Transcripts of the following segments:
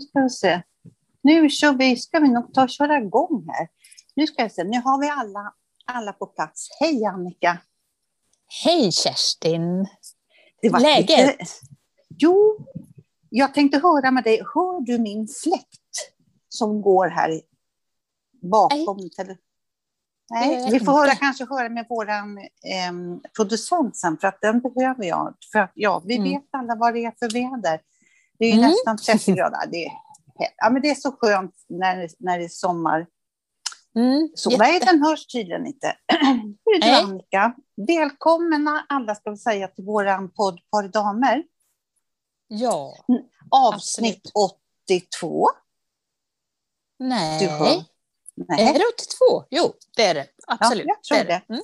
Nu ska vi se. Nu kör vi, ska vi nog ta och köra igång här. Nu ska vi se, nu har vi alla, alla på plats. Hej Annika! Hej Kerstin! Det var Läget? Lite... Jo, jag tänkte höra med dig. Hör du min fläkt som går här bakom? Nej. Nej, jag vi får höra, kanske höra med vår eh, producent sen, för att den behöver jag. För att, ja, vi Mm. vet alla vad det är för väder. Det är Mm. nästan 30 grader. Det är, ja, men det är så skönt när, när det är sommar. Mm, Så jätte- nej, den hörs tydligen inte. Hur är Nej. Annika? Välkomna alla ska vi säga till våran podd Par damer. Ja, Avsnitt 82. nej. Du hör. Är Nej. det 82? Jo, det är det. Absolut. jag tror är det. Mm.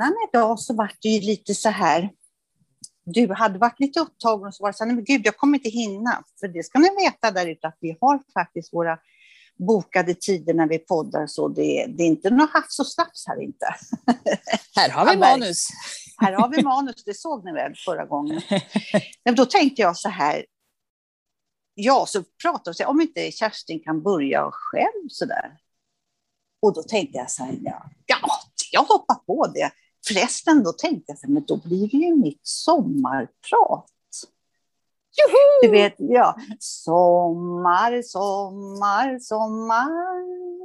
Innan idag så var det ju lite så här. Du hade varit lite upptagen och så var det så här, men gud, jag kommer inte hinna. För det ska ni veta där ute att vi har faktiskt våra bokade tider när vi poddar så det, det är inte något hafs och slafs här inte. Här har vi manus. Här har vi manus, det såg ni väl förra gången. Men då tänkte jag så här. Ja, så pratade vi om inte Kerstin kan börja själv så där. Och då tänkte jag så här, ja, jag hoppar på det. Förresten, då tänkte jag så här, men då blir det ju mitt sommarprat. Du vet, ja. Sommar, sommar, sommar.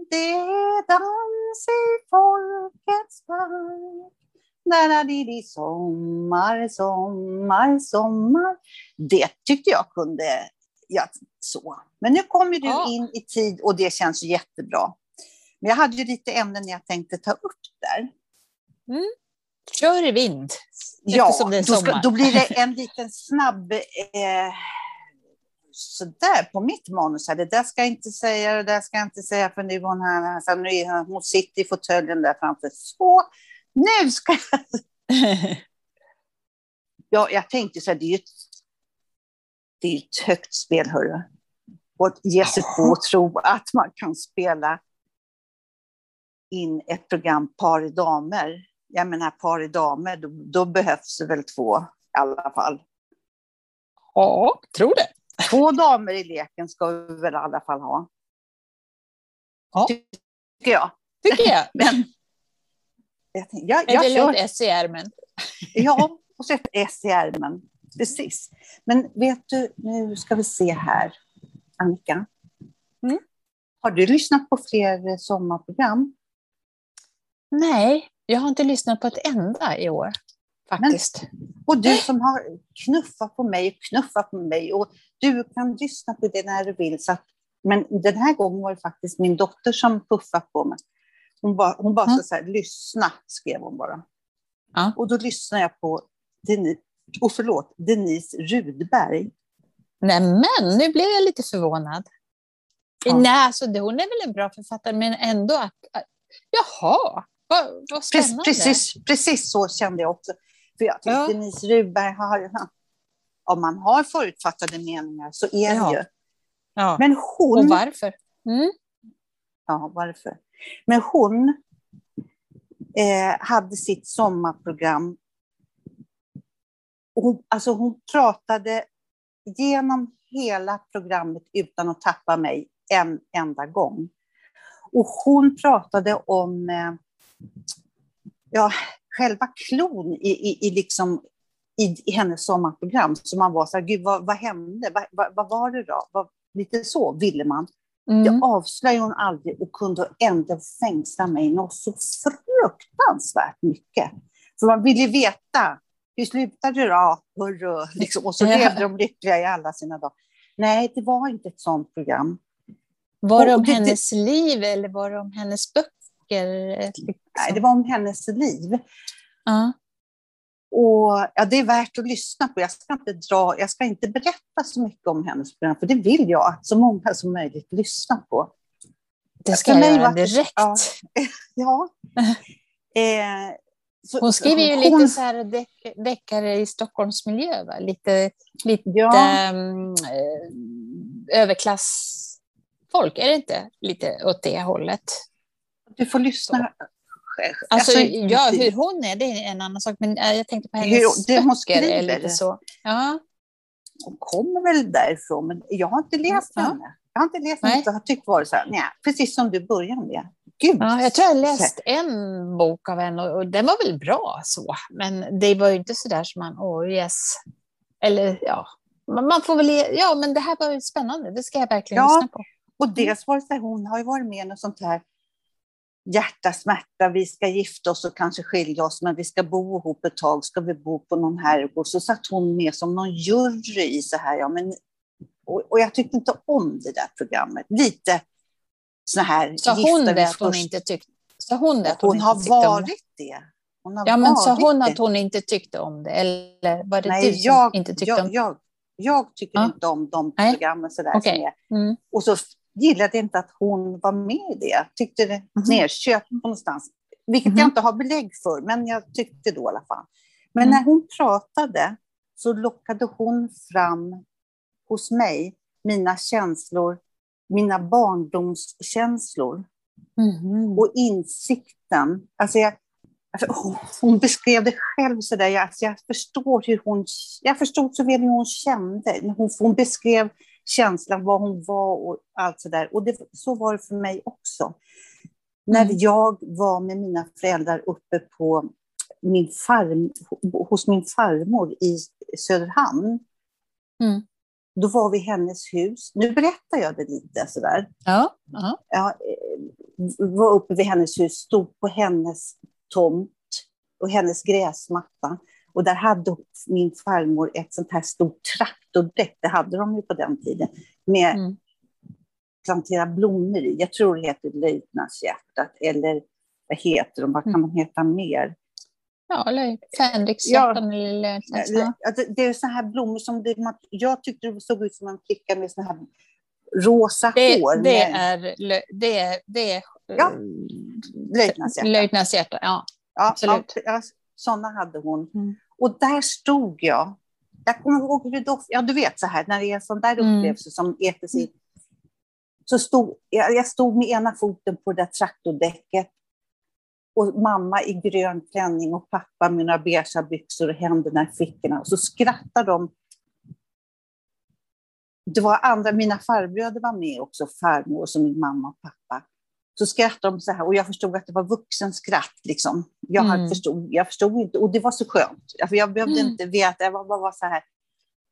Det är dans i folkets park. Där sommar, sommar, sommar. Det tyckte jag kunde, ja, så. Men nu kommer du Ja. in i tid och det känns jättebra. Men jag hade ju lite ämnen jag tänkte ta upp där. Kör i vind. Ja, då, ska, då blir det en liten snabb... Eh, sådär på mitt manus här. Det där ska jag inte säga, det där ska jag inte säga för nu är hon här. Så nu är hon, hon sitter i fåtöljen där framför. Så, nu ska jag... Ja, jag tänkte så här, det är ju ett, det är ett högt spel, hörru. Och att ge sig på och tro att man kan spela in ett program par damer. Jag menar par i damer, då, då behövs det väl två i alla fall. ja, tror det. Två damer i leken ska vi väl i alla fall ha. Ja. Tycker jag. Tycker jag. Men jag, jag, jag Eller ett S i ärmen. Ja, och så ett S i ärmen. Precis. Men vet du, nu ska vi se här. Annika. Mm. Har du lyssnat på fler sommarprogram? Nej, jag har inte lyssnat på ett enda i år. Faktiskt. Och du som har knuffat på mig och knuffat på mig. Och du kan lyssna på det när du vill. Så att, men den här gången var det faktiskt min dotter som puffade på mig. Hon bara, hon bara Mm. så här, lyssna, skrev hon bara. Ja. Och då lyssnade jag på Denise, och förlåt, Denise Rudberg. Nej, men nu blev jag lite förvånad. Ja. Nej, alltså, hon är väl en bra författare, men ändå jaha, vad, spännande. precis, precis så kände jag också. För jag tyckte Ja. Denise Rudberg har, om man har förutfattade meningar så är det Ja. ju. Ja. Men Och hon, varför? Mm. ja varför? Men hon eh, hade sitt sommarprogram. Och Hon, alltså hon pratade genom hela programmet utan att tappa mig en enda gång. Och hon pratade om eh, ja, själva klon i, i, i, liksom, i, i hennes sommarprogram. Så man var så här, gud vad, vad hände? Vad, vad, vad var det då? Vad, lite så ville man. Mm. Det avslöjade hon aldrig och kunde ändå fängsla mig något så fruktansvärt mycket. För man ville veta, hur slutade det då? Hurra, liksom. Och så levde de lyckliga i alla sina dagar. Nej, det var inte ett sånt program. Var det om det- det- hennes liv eller var det om hennes böcker? Liksom? Nej, det var om hennes liv. Ja. Och ja, det är värt att lyssna på. Jag ska, inte dra, jag ska inte berätta så mycket om hennes program, för det vill jag att så många som möjligt lyssnar på. Det ska jag göra direkt. ja. Ja. Eh, hon skriver ju hon, lite så här deck, deckare i Stockholmsmiljö, va? lite, lite ja. um, överklassfolk, är det inte lite åt det hållet? Du får lyssna. Så. Alltså, alltså, ja, hur hon är, det är en annan sak, men jag tänkte på hennes hur, hon skriver. Är lite så. Ja. Hon kommer väl därifrån, men jag har inte läst ja. henne. Jag har inte läst henne och har tyckt varit så här, nej, precis som du började med. Gud. Ja, jag tror jag läst en bok av henne och, och den var väl bra så, men det var ju inte så där som man, åh oh, yes. Eller ja, man får väl, ja men det här var ju spännande, det ska jag verkligen ja, lyssna på. Och dels var det så här, hon har ju varit med i något sånt här hjärta, smärta, vi ska gifta oss och kanske skilja oss, men vi ska bo ihop ett tag, ska vi bo på någon herrgård? Så satt hon med som någon jury i så här, ja men, och, och jag tyckte inte om det där programmet. Lite så här... Sa hon det att hon inte tyckte? Sa hon det att hon, hon har varit det? Hon har ja, men sa hon det. att hon inte tyckte om det? Eller var det Nej, du som jag, inte tyckte jag, om det? Jag, jag tycker ja. inte om de programmen sådär okay. som är. Mm. Och så gillade inte att hon var med i det. Tyckte det mm. nerköpt någonstans. Vilket mm. jag inte har belägg för, men jag tyckte då i alla fall. Men mm. när hon pratade så lockade hon fram hos mig mina känslor, mina barndomskänslor. Mm. Och insikten. Alltså jag, alltså hon beskrev det själv så där. Jag, alltså jag, förstår hur hon, jag förstod så väl hur hon kände. Hon, hon beskrev känslan, vad hon var och allt så där. Och det, så var det för mig också. Mm. När jag var med mina föräldrar uppe på min farm, hos min farmor i Söderhamn. Mm. Då var vi i hennes hus. Nu berättar jag det lite sådär. Ja, uh ja, eh, var uppe vid hennes hus, stod på hennes tomt och hennes gräsmatta. Och där hade min farmor ett sånt här stort traktordäck, det hade de ju på den tiden, med mm. plantera blommor i. Jag tror det heter löjtnantshjärtat, eller vad heter de, vad kan mm. de heta mer? Ja, eller fänrikshjärtan. Ja, eller, det, det är så här blommor som det, jag tyckte det såg ut som en flicka med såna här rosa det, hår. Det är, det är, det är ja, löjtnantshjärta. Ja, ja, absolut. Ja, sådana hade hon. Mm. Och där stod jag. Jag kommer ihåg hur det Ja, du vet så här, när det är en sån där mm. upplevelse som äter sig så stod jag, jag stod med ena foten på det där traktordäcket och mamma i grön klänning och pappa med några beiga byxor och händerna i fickorna. Och så skrattade de. Det var andra, mina farbröder var med också, farmor och så min mamma och pappa så skrattade de så här och jag förstod att det var vuxenskratt. Liksom. Jag, mm. förstod, jag förstod inte, och det var så skönt. För jag behövde mm. inte veta, jag var bara så här,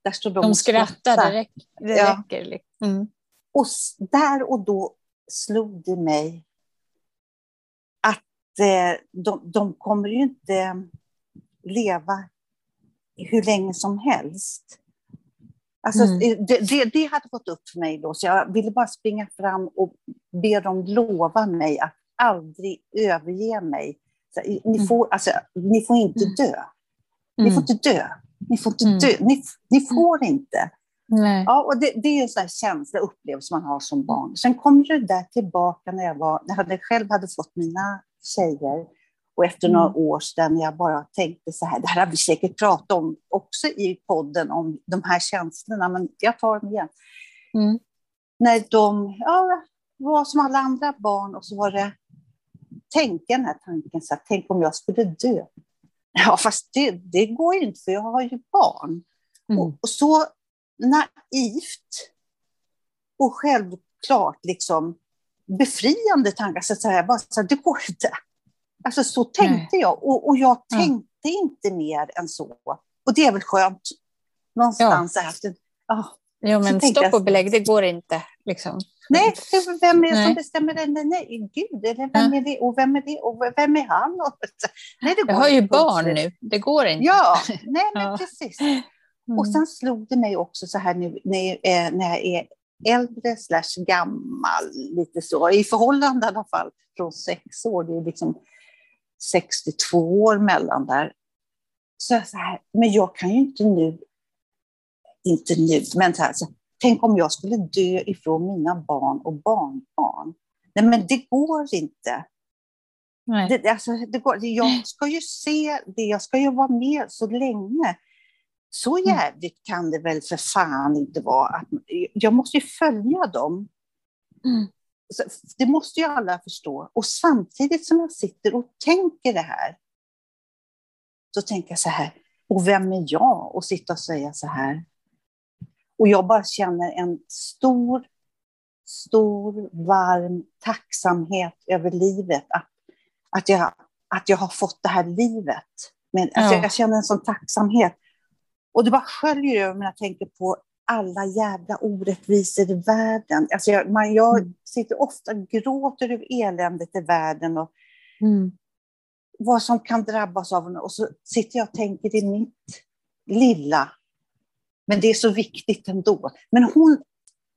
där stod de, de och skrattade. Det, räck, det ja. räcker. Liksom. Mm. Och där och då slog det mig att eh, de, de kommer ju inte leva hur länge som helst. Alltså, mm. det, det, det, hade fått upp för mig då, så jag ville bara springa fram och be dem lova mig att aldrig överge mig. Så, ni, mm. får, alltså, ni får inte mm. dö. Ni får mm. inte dö. Ni får inte dö. Ni, ni får inte. Nej. Ja, och det, det är en sån känsla, upplevelse man har som barn. Sen kom det där tillbaka när jag, var, när jag själv hade fått mina tjejer. Och efter mm. några år sedan jag bara tänkte så här, det här har vi säkert pratat om också i podden, om de här känslorna, men jag tar dem igen. Mm. När de ja, var som alla andra barn och så var det, tänka den här tanken, så här, tänk om jag skulle dö. Ja, fast det, det går ju inte, för jag har ju barn. Mm. Och, och, så naivt och självklart liksom befriande tankar, så att säga, bara så här, det går inte. Alltså så tänkte Nej. jag och, och jag tänkte ja. inte mer än så. Och det är väl skönt någonstans ja. efter. Oh, jo, men stopp och belägg, det går inte. Liksom. Nej, vem är det som bestämmer det? Nej, Gud, eller vem ja. är det? Och vem är det? Och vem är han? nej, det jag har ju barn nu, det går inte. Ja, nej, men ja. precis. Mm. Och sen slog det mig också så här nu när jag, när jag är äldre slash gammal, lite så, i förhållande i alla fall, från sex år. Det är liksom 62 år mellan där. Så jag så här, men jag kan ju inte nu, inte nu, men så här, så, tänk om jag skulle dö ifrån mina barn och barnbarn. Nej, men det går inte. Nej. Det, alltså, det går, jag ska ju se det, jag ska ju vara med så länge. Så mm. jävligt kan det väl för fan inte vara. Att, jag måste ju följa dem. Mm. Det måste ju alla förstå. Och samtidigt som jag sitter och tänker det här, så tänker jag så här, och vem är jag att sitta och säga så här? Och jag bara känner en stor, stor, varm tacksamhet över livet. Att, att, jag, att jag har fått det här livet. Men, alltså, Jag känner en sån tacksamhet. Och det bara sköljer över mig när jag tänker på alla jävla orättvisor i världen. Alltså jag, man, jag mm. sitter ofta och gråter över eländet i världen och mm. vad som kan drabbas av Och så sitter jag och tänker i mitt lilla. Men det är så viktigt ändå. Men hon,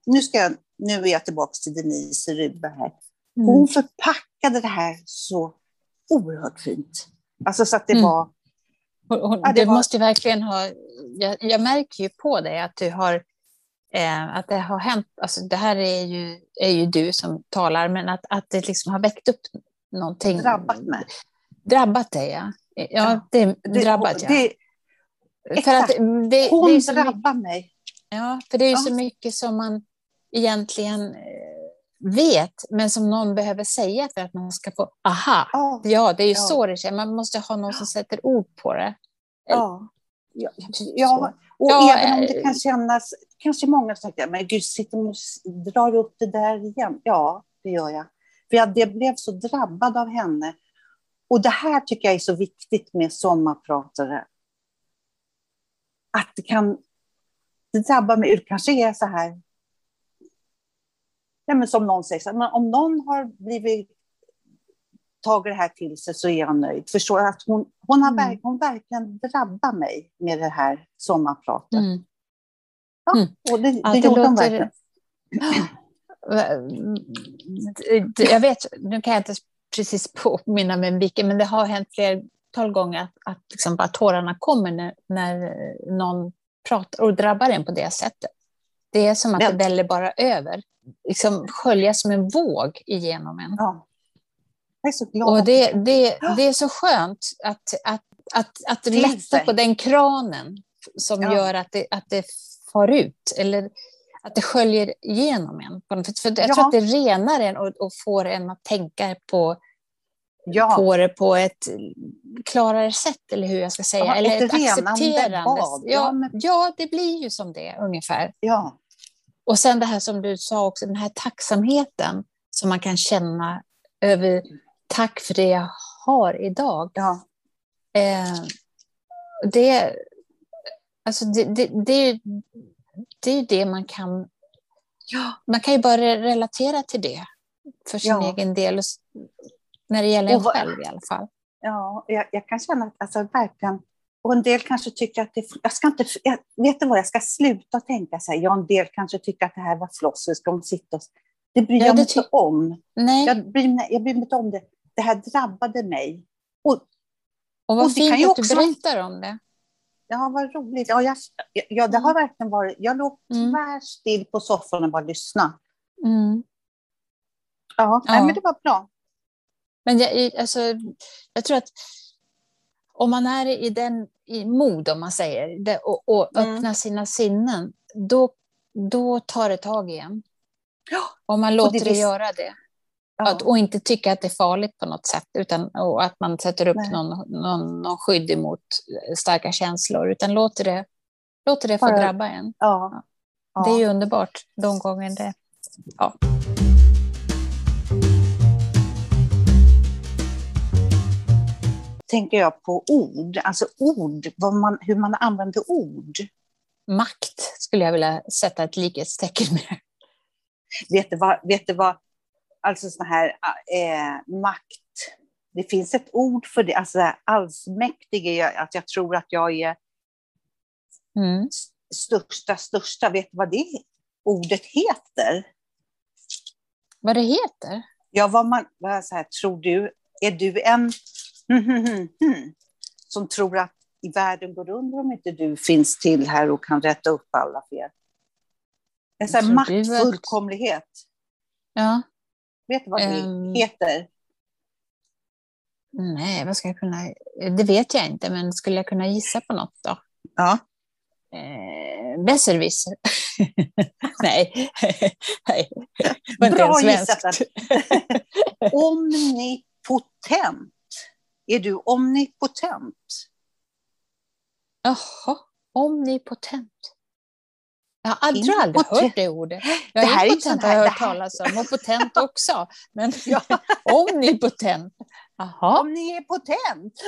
nu, ska jag, nu är jag tillbaka till Denise Rube här. Hon mm. förpackade det här så oerhört fint. Alltså så att det mm. var hon, ja, det du var... måste verkligen ha... Jag, jag, märker ju på dig att du har... Eh, att det har hänt... Alltså det här är ju, är ju du som talar, men att, att det liksom har väckt upp någonting. Drabbat mig. Drabbat dig, ja. Ja, det, det drabbat, ja. Det, för att det, Hon det är så drabbar mycket, mig. Ja, för det är ju ja. så mycket som man egentligen eh, vet, men som någon behöver säga för att man ska få aha. Ja, ja det är ju ja. så det känns. Man måste ha någon som sätter ord på det. Ja, ja, ja. och ja, även om det kan kännas, kanske många säger, men gud, sitter och drar upp det där igen. Ja, det gör jag. För jag det blev så drabbad av henne. Och det här tycker jag är så viktigt med sommarpratare. Att det kan det drabbar mig, det kanske är så här, nej men som någon säger, men om någon har blivit tagit det här till sig så är jag nöjd. Förstår att hon, hon har mm. verk, hon verkligen drabbat mig med det här sommarpratet. Mm. Ja, mm. och det, det ja, gjorde hon verkligen. Jag vet, nu kan jag inte precis påminna mig vilken, men det har hänt flertal gånger att, att liksom bara tårarna kommer när, när någon pratar och drabbar en på det sättet. Det är som att det väller bara över liksom skölja som en våg igenom en. Ja. Jag är så glad. Och det, det, det är så skönt att, att, att, att lätta på den kranen som ja. gör att det, att det far ut, eller att det sköljer igenom en. För, för jag ja. tror att det renar en och, och får en att tänka på, ja. på det på ett klarare sätt, eller hur jag ska säga. Ja, eller ett, ett accepterande. Ja, men... ja, det blir ju som det ungefär. Ja. Och sen det här som du sa också, den här tacksamheten som man kan känna över tack för det jag har idag. Ja. Eh, det, alltså det, det, det, det är det man kan... Ja. Man kan ju bara relatera till det för sin ja. egen del, när det gäller en själv i alla fall. Ja, jag, jag kan känna att alltså, verkligen och en del kanske tycker att det, jag ska inte, jag, vet du vad, jag ska sluta tänka så här. Ja, en del kanske tycker att det här var floss, ska hon sitta och... Det bryr ja, jag mig inte om. Nej. Jag, bryr, jag bryr mig inte om det. Det här drabbade mig. Och, och vad och fint att också, du berättar om det. Ja, vad roligt. Ja, jag, ja, det har mm. verkligen varit... Jag låg mm. tvärstill på soffan och bara lyssnade. Mm. Ja, ja. Nej, men det var bra. Men jag, alltså, jag tror att om man är i den i mod, om man säger, det, och, och mm. öppnar sina sinnen, då, då tar det tag igen. Ja. Om man låter det, det göra det. Ja. Att, och inte tycka att det är farligt på något sätt, utan och att man sätter upp någon, någon, någon skydd emot starka känslor, utan låter det, låter det få drabba en. Ja. Ja. Det är ju underbart de gånger det... Ja. Tänker jag på ord, alltså ord, man, hur man använder ord. Makt skulle jag vilja sätta ett likhetstecken med. Vet du vad, vet du vad alltså sån här eh, makt, det finns ett ord för det, alltså allsmäktig, är att jag tror att jag är mm. största, största, vet du vad det ordet heter? Vad det heter? Ja, vad man, vad så här, tror du, är du en som tror att i världen går under om inte du finns till här och kan rätta upp alla fel. En sån här maktfullkomlighet. Ja. Vet du vad det um... heter? Nej, vad ska jag kunna... Det vet jag inte, men skulle jag kunna gissa på något då? Ja. Eh, Besserwisser. Nej. Nej. Bra gissat. Omnipotent. Är du omnipotent? Jaha, omnipotent. Jag har aldrig, aldrig hört det ordet. Det Jag här är är impotent har jag det hört talas om, och potent också. Men Ja. omnipotent. Jaha. Omnipotent.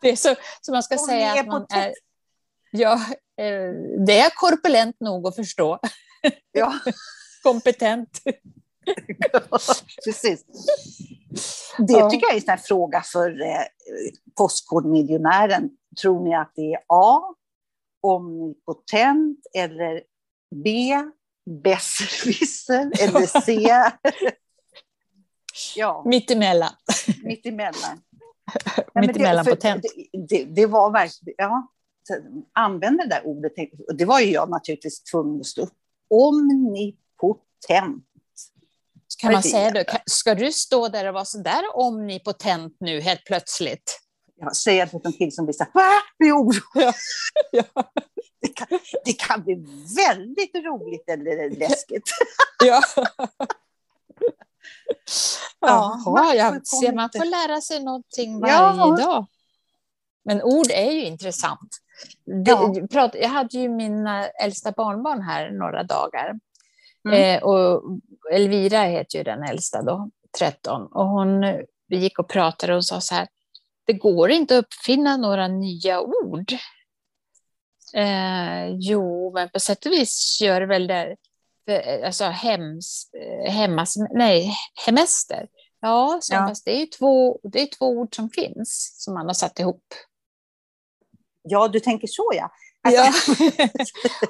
Det är så, så man ska säga att man är... Ja, eh, det är korpulent nog att förstå. Ja, Kompetent. precis. Det Ja. tycker jag är en fråga för eh, Postkodmiljonären. Tror ni att det är A, omnipotent, eller B, besserwisser, eller C, ja, Mittemellan. mittemellan. Mittemellan potent. Det, det, det var verkligen, ja, använde det där ordet, det var ju jag naturligtvis tvungen att stå upp. Omnipotent. Kan man säga då, ska du stå där och vara så där omnipotent nu helt plötsligt? Jag säger till en kille som blir så här? Blir orolig. Ja. Ja. Det, kan, det kan bli väldigt roligt eller läskigt. Ja. Ja, Jaha, jag får ser, man får lära sig någonting varje Ja. dag. Men ord är ju intressant. Det, Ja. prat, jag hade ju mina äldsta barnbarn här några dagar. Mm. Eh, och Elvira heter ju den äldsta då, 13. Och hon vi gick och pratade och sa så här, det går inte att uppfinna några nya ord. Eh, jo, men på sätt och vis gör det väl det. För, alltså hems, eh, hemmas, nej, hemester. Ja, så, Ja. Fast det är två, det är två ord som finns som man har satt ihop. Ja, du tänker så ja. Alltså, Ja.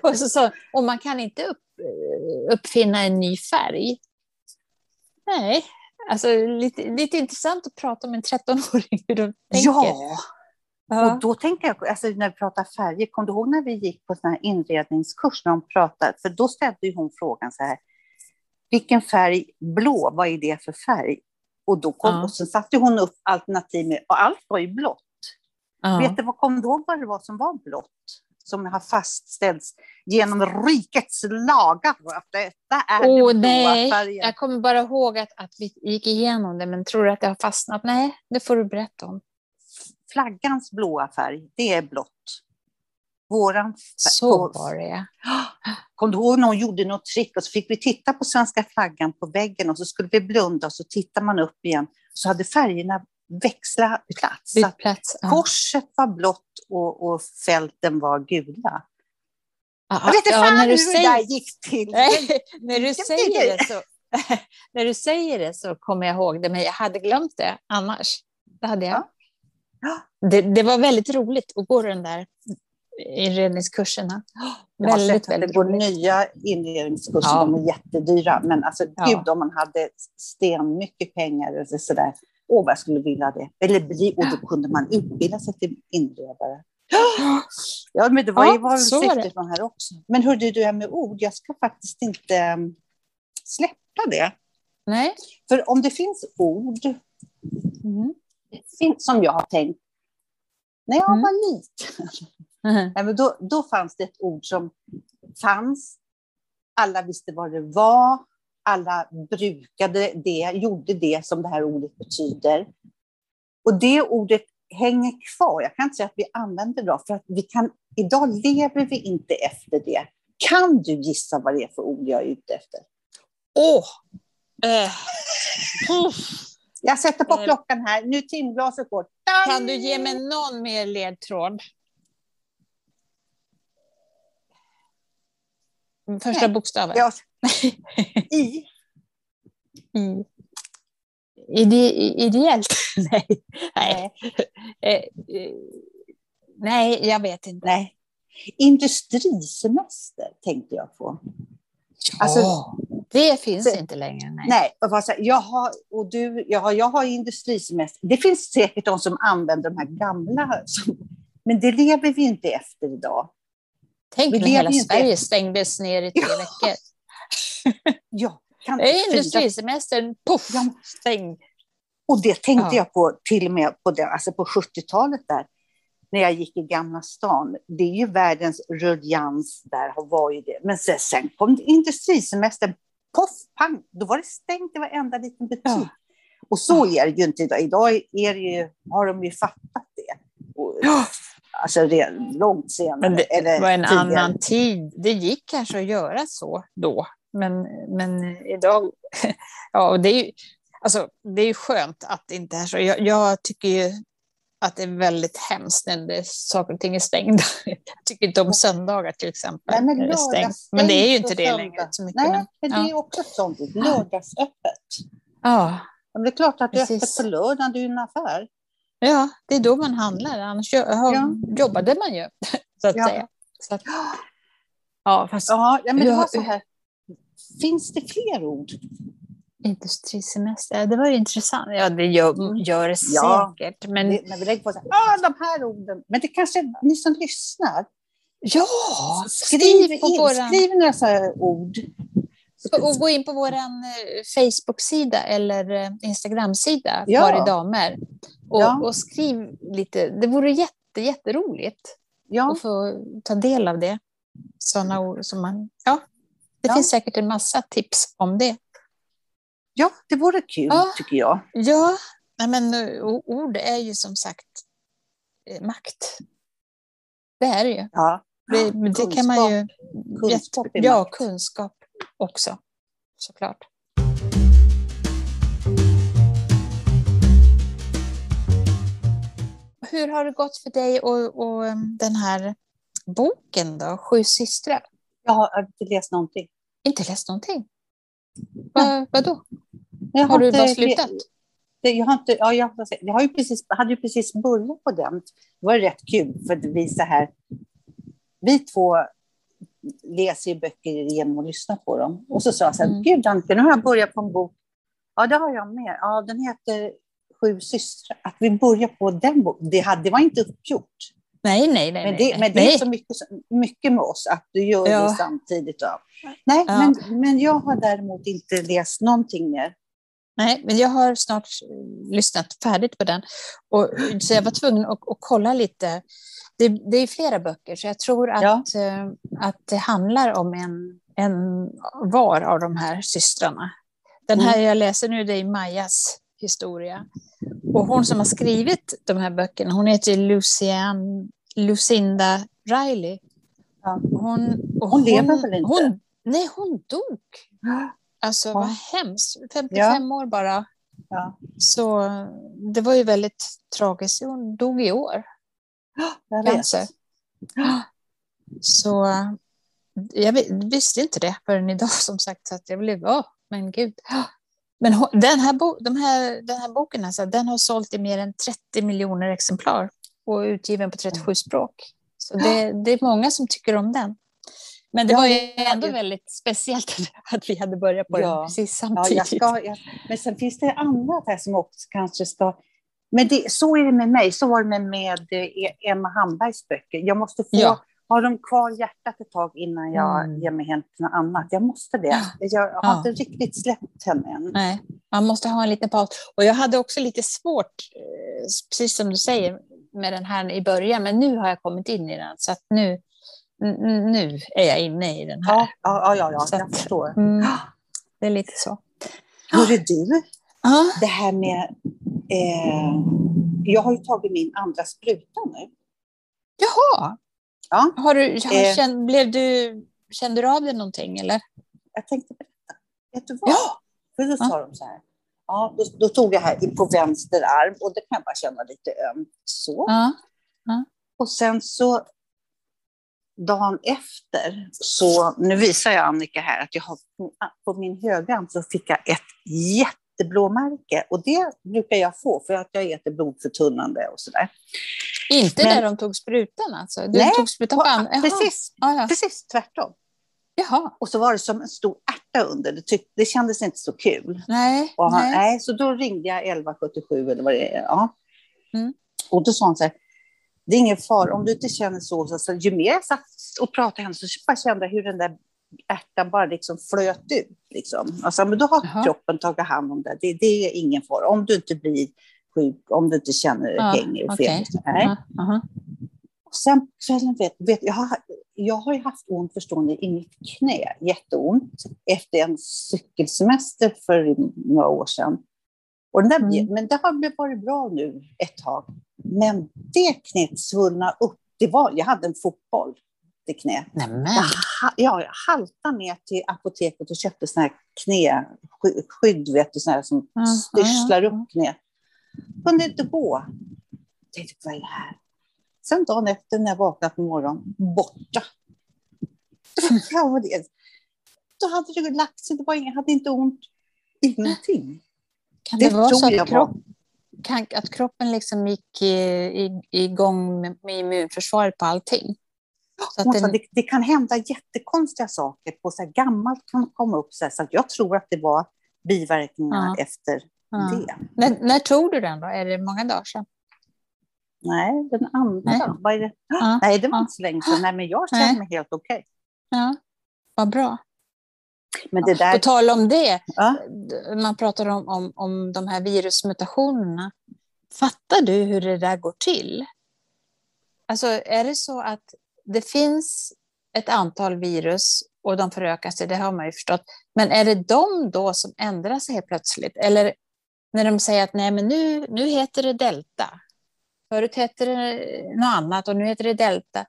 och, så, så, och man kan inte upp, eh, uppfinna en ny färg. Nej, alltså lite, lite intressant att prata med en 13-åring hur de tänker. ja. Ja. Och då tänker jag, alltså när vi pratar färger, kom du ihåg när vi gick på sån här inredningskurs när de pratade? För då ställde hon frågan så här, vilken färg blå, vad är det för färg? Och då kom, Ja. och sen satte hon upp alternativ med, och allt var ju blått. Ja. Vet du vad, kom du ihåg vad det var som var blått? Som har fastställts genom rikets lagar. Att detta är Åh den nej, färgen. jag kommer bara ihåg att, att vi gick igenom det, men tror du att det har fastnat? Nej, det får du berätta om. Flaggans blåa färg, det är blått. Våran Så var det. Kom du ihåg när hon gjorde något trick och så fick vi titta på svenska flaggan på väggen och så skulle vi blunda och så tittar man upp igen. Så hade färgerna växlat plats. Plats. Ja. korset var blått och, och fälten var gula. Ja, Jag vet inte ja, fan när hur du det säger- där gick till. När du säger det så när du säger det så kommer jag ihåg det, men jag hade glömt det annars. Det, hade jag. Ja. Ja. Det, det var väldigt roligt att gå den där inredningskurserna. Jag har Väldigt, sett att det går nya inredningskurser, Ja. de är jättedyra. Men alltså gud om man hade sten mycket pengar eller sådär. Åh vad jag skulle vilja det. Eller bli, och då kunde man utbilda sig till inredare. Ja, men det var, Ja, ju var syftet med här också. Men hörde du, det här med ord, jag ska faktiskt inte um, släppa det. Nej. För om det finns ord Mm. som jag har tänkt, när jag Mm. var liten, Nej, men då, då fanns det ett ord som fanns. Alla visste vad det var. Alla brukade det, gjorde det som det här ordet betyder. Och det ordet hänger kvar. Jag kan inte säga att vi använder det idag, för att vi kan, idag lever vi inte efter det. Kan du gissa vad det är för ord jag är ute efter? Åh! Eh, Jag sätter på Eh. klockan här. Nu timglaset går. Kan du ge mig någon mer ledtråd? Första Nej. bokstaven. Ja. I. I, ide, ideellt? nej. Nej. Eh, eh, nej, jag vet inte. Nej. Industrisemester tänkte jag på. Alltså- Ja, det finns Så- inte längre. Nej. Nej, och vad säger- jag har, och du, jag har, jag har industrisemester. Det finns säkert de som använder de här gamla, som, men det lever vi inte efter idag. Tänk vi när hela inte Sverige stängdes ner i tre Ja. veckor. Ja, kan Det är industrisemestern, poff, Ja, men- stäng. Och det tänkte Ja. jag på till och med på, det, alltså på 70-talet där, när jag gick i Gamla stan. Det är ju världens rullians där, var ju det. Men sen, sen kom industrisemestern, poff, pang, då var det stängt i varenda liten butik. Ja. Och så är det ju inte idag. Idag är ju, har de ju fattat det. Och, Alltså långt senare. Men det eller var en tidigare. annan tid. Det gick kanske att göra så då, men, men idag... Ja, det är ju alltså, det är ju skönt att det inte är så. Jag, jag tycker ju att det är väldigt hemskt när det, saker och ting är stängda. Jag tycker inte om söndagar till exempel. Nej, men, det är stängt. men det är ju inte det söndag. längre så mycket. Nej, men, men det är ja. också sånt. Lördagsöppet. Ja, Men det är klart att det är Precis. öppet på lördagen, det är ju en affär. Ja, det är då man handlar. Annars Ja. jobbade man ju, så att Ja. säga. Så att, ja, fast Ja, men det var så här. Finns det fler ord? Industrisemester, det var intressant. Ja, det gör, gör det Ja. säkert. Men Det- När vi lägger på så här, ah, de här orden. Men det kanske ni som lyssnar. ja, Skriv, skriv in, våran, skriv några så ord. Och gå in på vår Facebook-sida eller eh, Instagram-sida, Ja. Par i damer. Och, Ja. och skriv lite. Det vore jätte, jätteroligt Ja, att få ta del av det. Sådana ord som man... Ja, det Ja. finns säkert en massa tips om det. ja, det vore kul tycker jag. Ja, nej, men eh, ord är ju som sagt eh, makt. Det är det ju. Ja. Det, det kan man ju... Kunskap ja, kunskap också, såklart. Hur har det gått för dig och, och den här boken då, Sju systrar? Jag har inte läst någonting. Inte läst någonting? Va, vadå? Jag Har du inte- bara slutat? Det, jag, har inte, ja, jag, jag har ju precis, hade ju precis börjat på den. Det var rätt kul, för vi så här... Vi två läser ju böcker genom att lyssna på dem. Och så sa jag så här, Mm. gud Annika, nu har jag börjat på en bok. Ja, det har jag med. Ja, den heter Sju systrar. Att vi börjar på den boken, det, hade, det var inte uppgjort. Nej, nej, nej. Men nej, det, men det nej. är så mycket, mycket med oss, att du gör Ja. det samtidigt. Ja. Nej, Ja. men, men jag har däremot inte läst någonting mer. Nej, men jag har snart eh, lyssnat färdigt på den. Och, så jag var tvungen att, att kolla lite. Det, det är flera böcker, så jag tror att, Ja. eh, att det handlar om en, en var av de här systrarna. Den här jag läser nu, det är Majas historia. Och hon som har skrivit de här böckerna, hon heter Lucian, Lucinda Riley. Ja. Hon, och Hon lever väl inte? Hon, nej, hon dog. Alltså Ja. vad hemskt. 55 år bara. Ja. Så det var ju väldigt tragiskt. Hon dog i år. Jag vet. Cancer. Så jag vis- visste inte det förrän idag som sagt. Så att jag blev, åh, men gud. Men den här, bo, de här, den här boken alltså, den har sålt i mer än 30 miljoner exemplar och är utgiven på 37 språk. Så det, det är många som tycker om den. Men det Ja, var ju ändå det- väldigt speciellt att vi hade börjat på Ja. den precis samtidigt. jag ska, jag, men sen finns det annat här som också kanske ska... Men det, så är det med mig, så var det med, med eh, Emma Hambergs böcker. Jag måste få ha dem kvar i hjärtat ett tag innan jag Mm. ger mig hem till något annat. Jag måste det. Ja. Jag har Ja. inte riktigt släppt henne än. Nej, man måste ha en liten paus. Och jag hade också lite svårt, eh, precis som du säger, med den här i början. Men nu har jag kommit in i den. Så att nu, nu är jag inne i den här. Ja, ja, ja, ja, jag att- förstår. Mm, det är lite så. Hörru du, Ja, det här med... Eh, jag har ju tagit min andra spruta nu. Jaha, Ja, har du, har, Eh. känn, blev du, kände du av det någonting? Eller? jag tänkte berätta. Vet du vad? Ja. För då sa de så här. Ja, då, då tog jag här på vänster arm och det kan jag bara känna lite ömt. Så. Ja. Och sen så dagen efter, så nu visar jag Annika här att jag har på min högra arm så fick jag ett jätteblåmärke och det brukar jag få för att jag äter blodförtunnande och sådär. Inte Men- där de tog sprutan alltså? Du Nej, tog sprutan på. Precis, Ja, ja. precis tvärtom. Jaha. Och så var det som en stor ärta under, det, tyck, det kändes inte så kul. Nej. Han, nej. nej. så då ringde jag 1177 eller vad det är. Ja. Mm. Och då sa han så här, det är ingen fara om du inte känner så. så, så ju mer jag satt och pratade med henne så bara kände jag hur den där ärtan bara liksom flöt ut. Liksom. Alltså, men då har Jaha. kroppen tagit hand om det. det. Det är ingen fara. Om du inte blir sjuk, om du inte känner Ja, hängig och fel. Aha. Och sen kvällen vet, vet jag, har, jag har ju haft ont förstående i mitt knä, jätteont, efter en cykelsemester för några år sedan. Och den där, Mm. Men det har varit bra nu ett tag. Men det knät svullnade upp. Det var, jag hade en fotboll, det knät. Nämen. Jag, ja, jag haltade ner till apoteket och köpte såna här knäskydd, vet du, såna här som Ja, styrslar ja. upp knät. Kunde inte gå. Tänkte, vad är det här? Sen dagen efter när jag vaknade på morgonen, borta. Då hade det lagt sig, det var ingen, hade inte ont, ingenting. Kan Det det, vara så jag att, kropp, kan, att kroppen liksom gick i, i, igång med, med immunförsvaret på allting? Så den, det, det kan hända jättekonstiga saker, på så gammalt kan komma upp så här, så jag tror att det var biverkningar Ja. efter ja. det. när, när tog du den då? Är det många dagar sedan? Nej, den andra, Nej. vad är det? Ja. Nej, det var inte så länge sedan. Nej, men jag känner mig helt okej. Ja, vad bra. Men det där, På tal om det, ja, man pratar om, om, om de här virusmutationerna. Fattar du hur det där går till? Alltså är det så att det finns ett antal virus och de förökar sig, det har man ju förstått. Men är det de då som ändrar sig helt plötsligt? Eller när de säger att nej, men nu, nu heter det delta. Förut hette det något annat och nu heter det delta.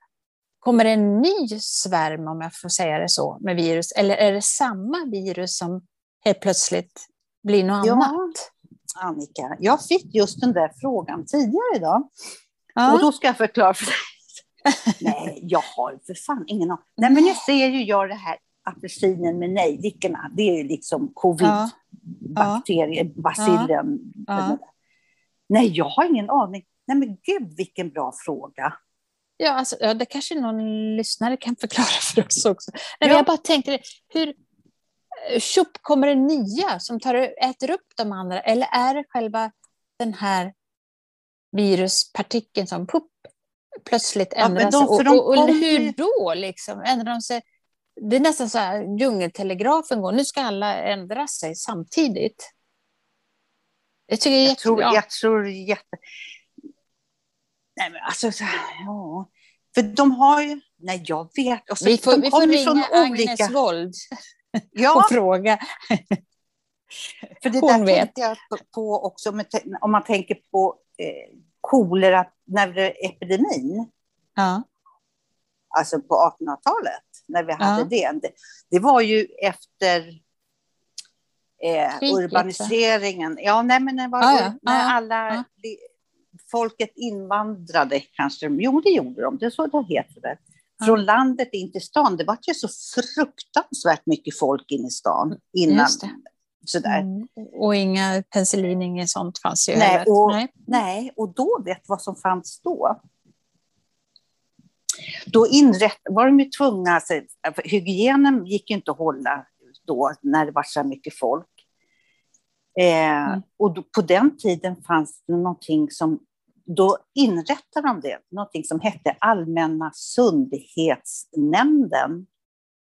Kommer det en ny svärm, om jag får säga det så, med virus? Eller är det samma virus som helt plötsligt blir något Ja. annat? Annika, jag fick just den där frågan tidigare idag. Och Ja. då ska jag förklara för dig. Nej, jag har för fan ingen aning. Nej, men nu ser ju jag det här apelsinen med nejlikorna. Det är ju liksom covid-bakterier, bacillen. Ja. Nej, jag har ingen aning. Nej, men gud vilken bra fråga. Ja, alltså, ja, det kanske någon lyssnare kan förklara för oss också. Nej, men Ja. Jag bara tänkte, hur eh, tjopp, kommer det nya som tar, äter upp de andra? Eller är det själva den här viruspartikeln som pupp, plötsligt Ja, ändrar de- sig? Och, och, och hur då? Liksom? Ändrar de sig? Det är nästan så här djungeltelegrafen går. Nu ska alla ändra sig samtidigt. Jag tycker Jag tror, jättebra. jag tror jätte... Nej, men alltså, så ja. För de har ju... Nej, jag vet. Alltså, Vi får, vi får ringa från Agnes Wold Ja, och fråga. för det hon där vet. tänkte jag på- också, om man tänker på eh, kolera, när det är epidemin, Ja. alltså på 1800-talet, när vi hade Ja. det. det. Var ju efter eh, Kriget, urbaniseringen. Ja, nej, men det var Ja, ja. när alla li- folket invandrade kanske. Jo, det gjorde de. Det är så det heter det. Från landet in till stan. Det var ju så fruktansvärt mycket folk in i stan innan. Sådär. Mm. Och inga penicillin, inget sånt fanns ju Nej, heller. och- Nej. Nej, och då, vet du vad som fanns då? Då inrätt, var de ju tvungna, alltså, hygienen gick ju inte att hålla då när det var så mycket folk. Eh, Mm. Och då, på den tiden fanns det någonting som, då inrättade de det, någonting som hette Allmänna sundhetsnämnden.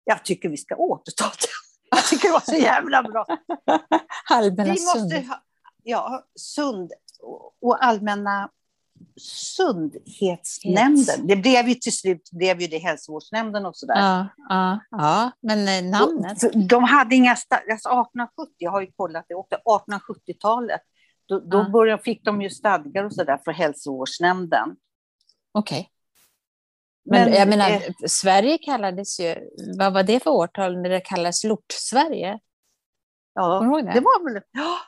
Jag tycker vi ska återta det. Jag tycker det var så jävla bra. Allmänna Vi måste sund. ha ja, sund och- allmänna sundhetsnämnden. Det blev ju till slut blev ju det hälsovårdsnämnden och sådär. Ja, ja, ja, men eh, namnet. För De hade inga, alltså 1870, jag har ju kollat det också, 1870-talet, då, då Ja. började, fick de ju stadgar och sådär för hälsovårdsnämnden. Okej. Men, Men, jag menar, eh, Sverige kallades ju, vad var det för årtal när det kallades Lort-Sverige? Ja, det? det var väl... Ja.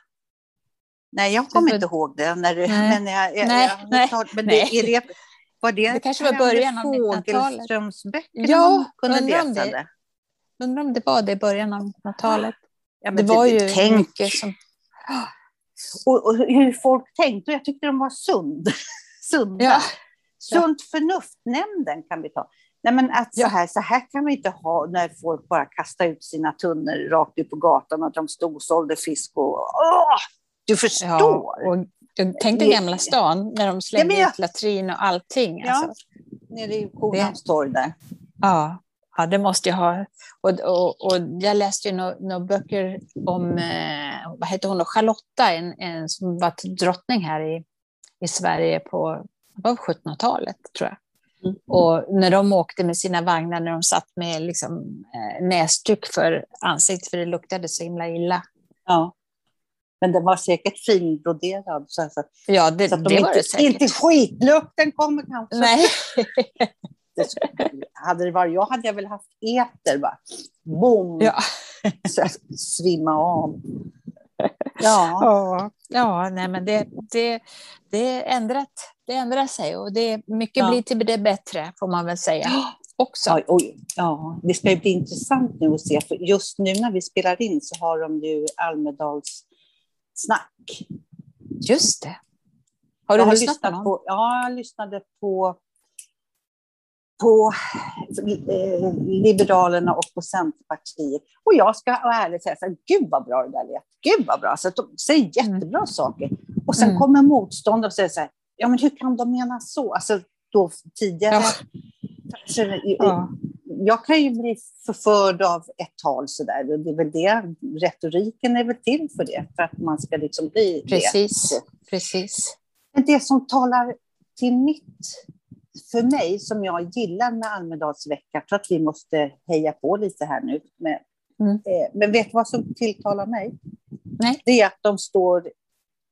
Nej, jag kommer inte ihåg det. När det Nej. men jag, jag, Nej, jag, nej, men nej. Det, är det, var det, Det kanske var början av 1900-talet. Fågelströmsböckerna Ja, kunde undrar om det- det? Undrar om det var det i början av 1900-talet. Ja, det var ju tänk, mycket som... och, och hur folk tänkte. Jag tyckte de var sund. sunda. Ja. Sunt förnuftnämnden kan vi ta. Nej, men att så, här, så här kan vi inte ha när folk bara kastar ut sina tunnor rakt ut på gatan och att de stod och sålde fisk. Och, åh, du förstår. Ja, och jag tänkte Gamla stan när de slängde Ja, jag- ut latrin och allting. Ja. Alltså. Nere i Kornhamns torg där. Ja. Ja, det måste jag ha. Och, och, och jag läste ju några no, böcker om, eh, vad heter hon, Charlotta, en, en som var drottning här i, i Sverige på 1700-talet, tror jag. Mm. Och när de åkte med sina vagnar, när de satt med liksom, eh, näsduk för ansiktet, för det luktade så himla illa. Ja. Men den var säkert finbroderad. Så att, ja, det, så att de det var inte, det säkert. Inte skitlukten kommer kanske. Nej. det hade det varit jag hade jag väl haft eter bara. Boom! Ja. Så jag svimma av. Ja, ja, ja nej, men det, det, det, är ändrat, det ändrar sig och det, mycket Ja. blir till det bättre får man väl säga också. Ja, oj, ja, det ska ju bli intressant nu att se, för just nu när vi spelar in så har de ju Almedals snack. Just det. Har jag du lyssnat på någon? Ja, jag lyssnade på, på eh, Liberalerna och på Centerpartiet. Och jag ska vara ärlig säga så här, gud vad bra det där lät. Gud vad bra. Så de säger jättebra saker. Och sen Mm. kommer motståndare och säger så här, ja men hur kan de mena så? Alltså då tidigare. Ja. Så, Ja. Jag kan ju bli förförd av ett tal sådär. Det är väl det, retoriken är väl till för det, för att man ska liksom bli det. Precis, precis. Men det som talar till mitt, för mig, som jag gillar med Almedalsvecka, jag tror att vi måste heja på lite här nu. Med, Mm. eh, men vet du vad som tilltalar mig? Nej. Det är att de står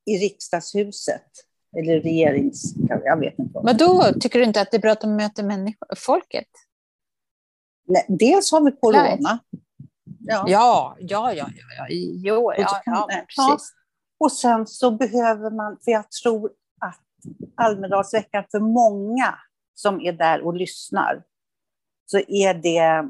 i riksdagshuset, eller regerings... Jag vet inte. Vad. Men då tycker du inte att det är bra att de möter människor, folket? Nej, dels har vi corona. Ja. Ja, ja, ja, ja, ja. Jo, ja, ja. precis. Och sen så behöver man, för jag tror att Almedalsveckan för många som är där och lyssnar, så är det,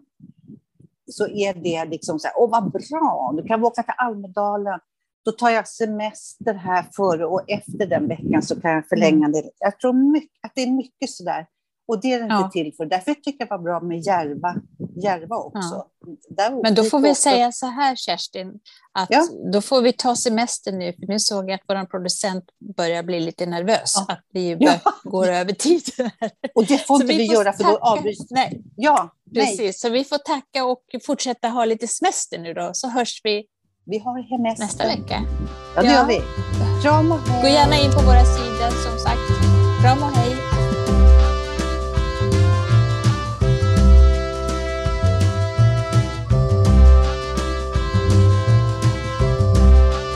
så är det liksom så här, åh vad bra, nu kan vi åka till Almedalen, då tar jag semester här före och efter den veckan så kan jag förlänga det. Jag tror mycket, att det är mycket sådär. Och det är det inte Ja. till för. Därför tycker jag det var bra med Järva, Järva också. Där Men då får vi också- säga så här, Kerstin, att Ja. då får vi ta semester nu, för nu såg jag att vår producent börjar bli lite nervös, Ja. att vi Ja. bör, går över tiden. Och det får Så inte vi, får göra för då avbryts Nej, Ja, nej. precis. Så vi får tacka och fortsätta ha lite semester nu då, så hörs vi Vi har hemester. nästa vecka. Ja, det Ja. gör vi. Kram och hej. Gå gärna in på våra sidor som sagt. Kram och hej.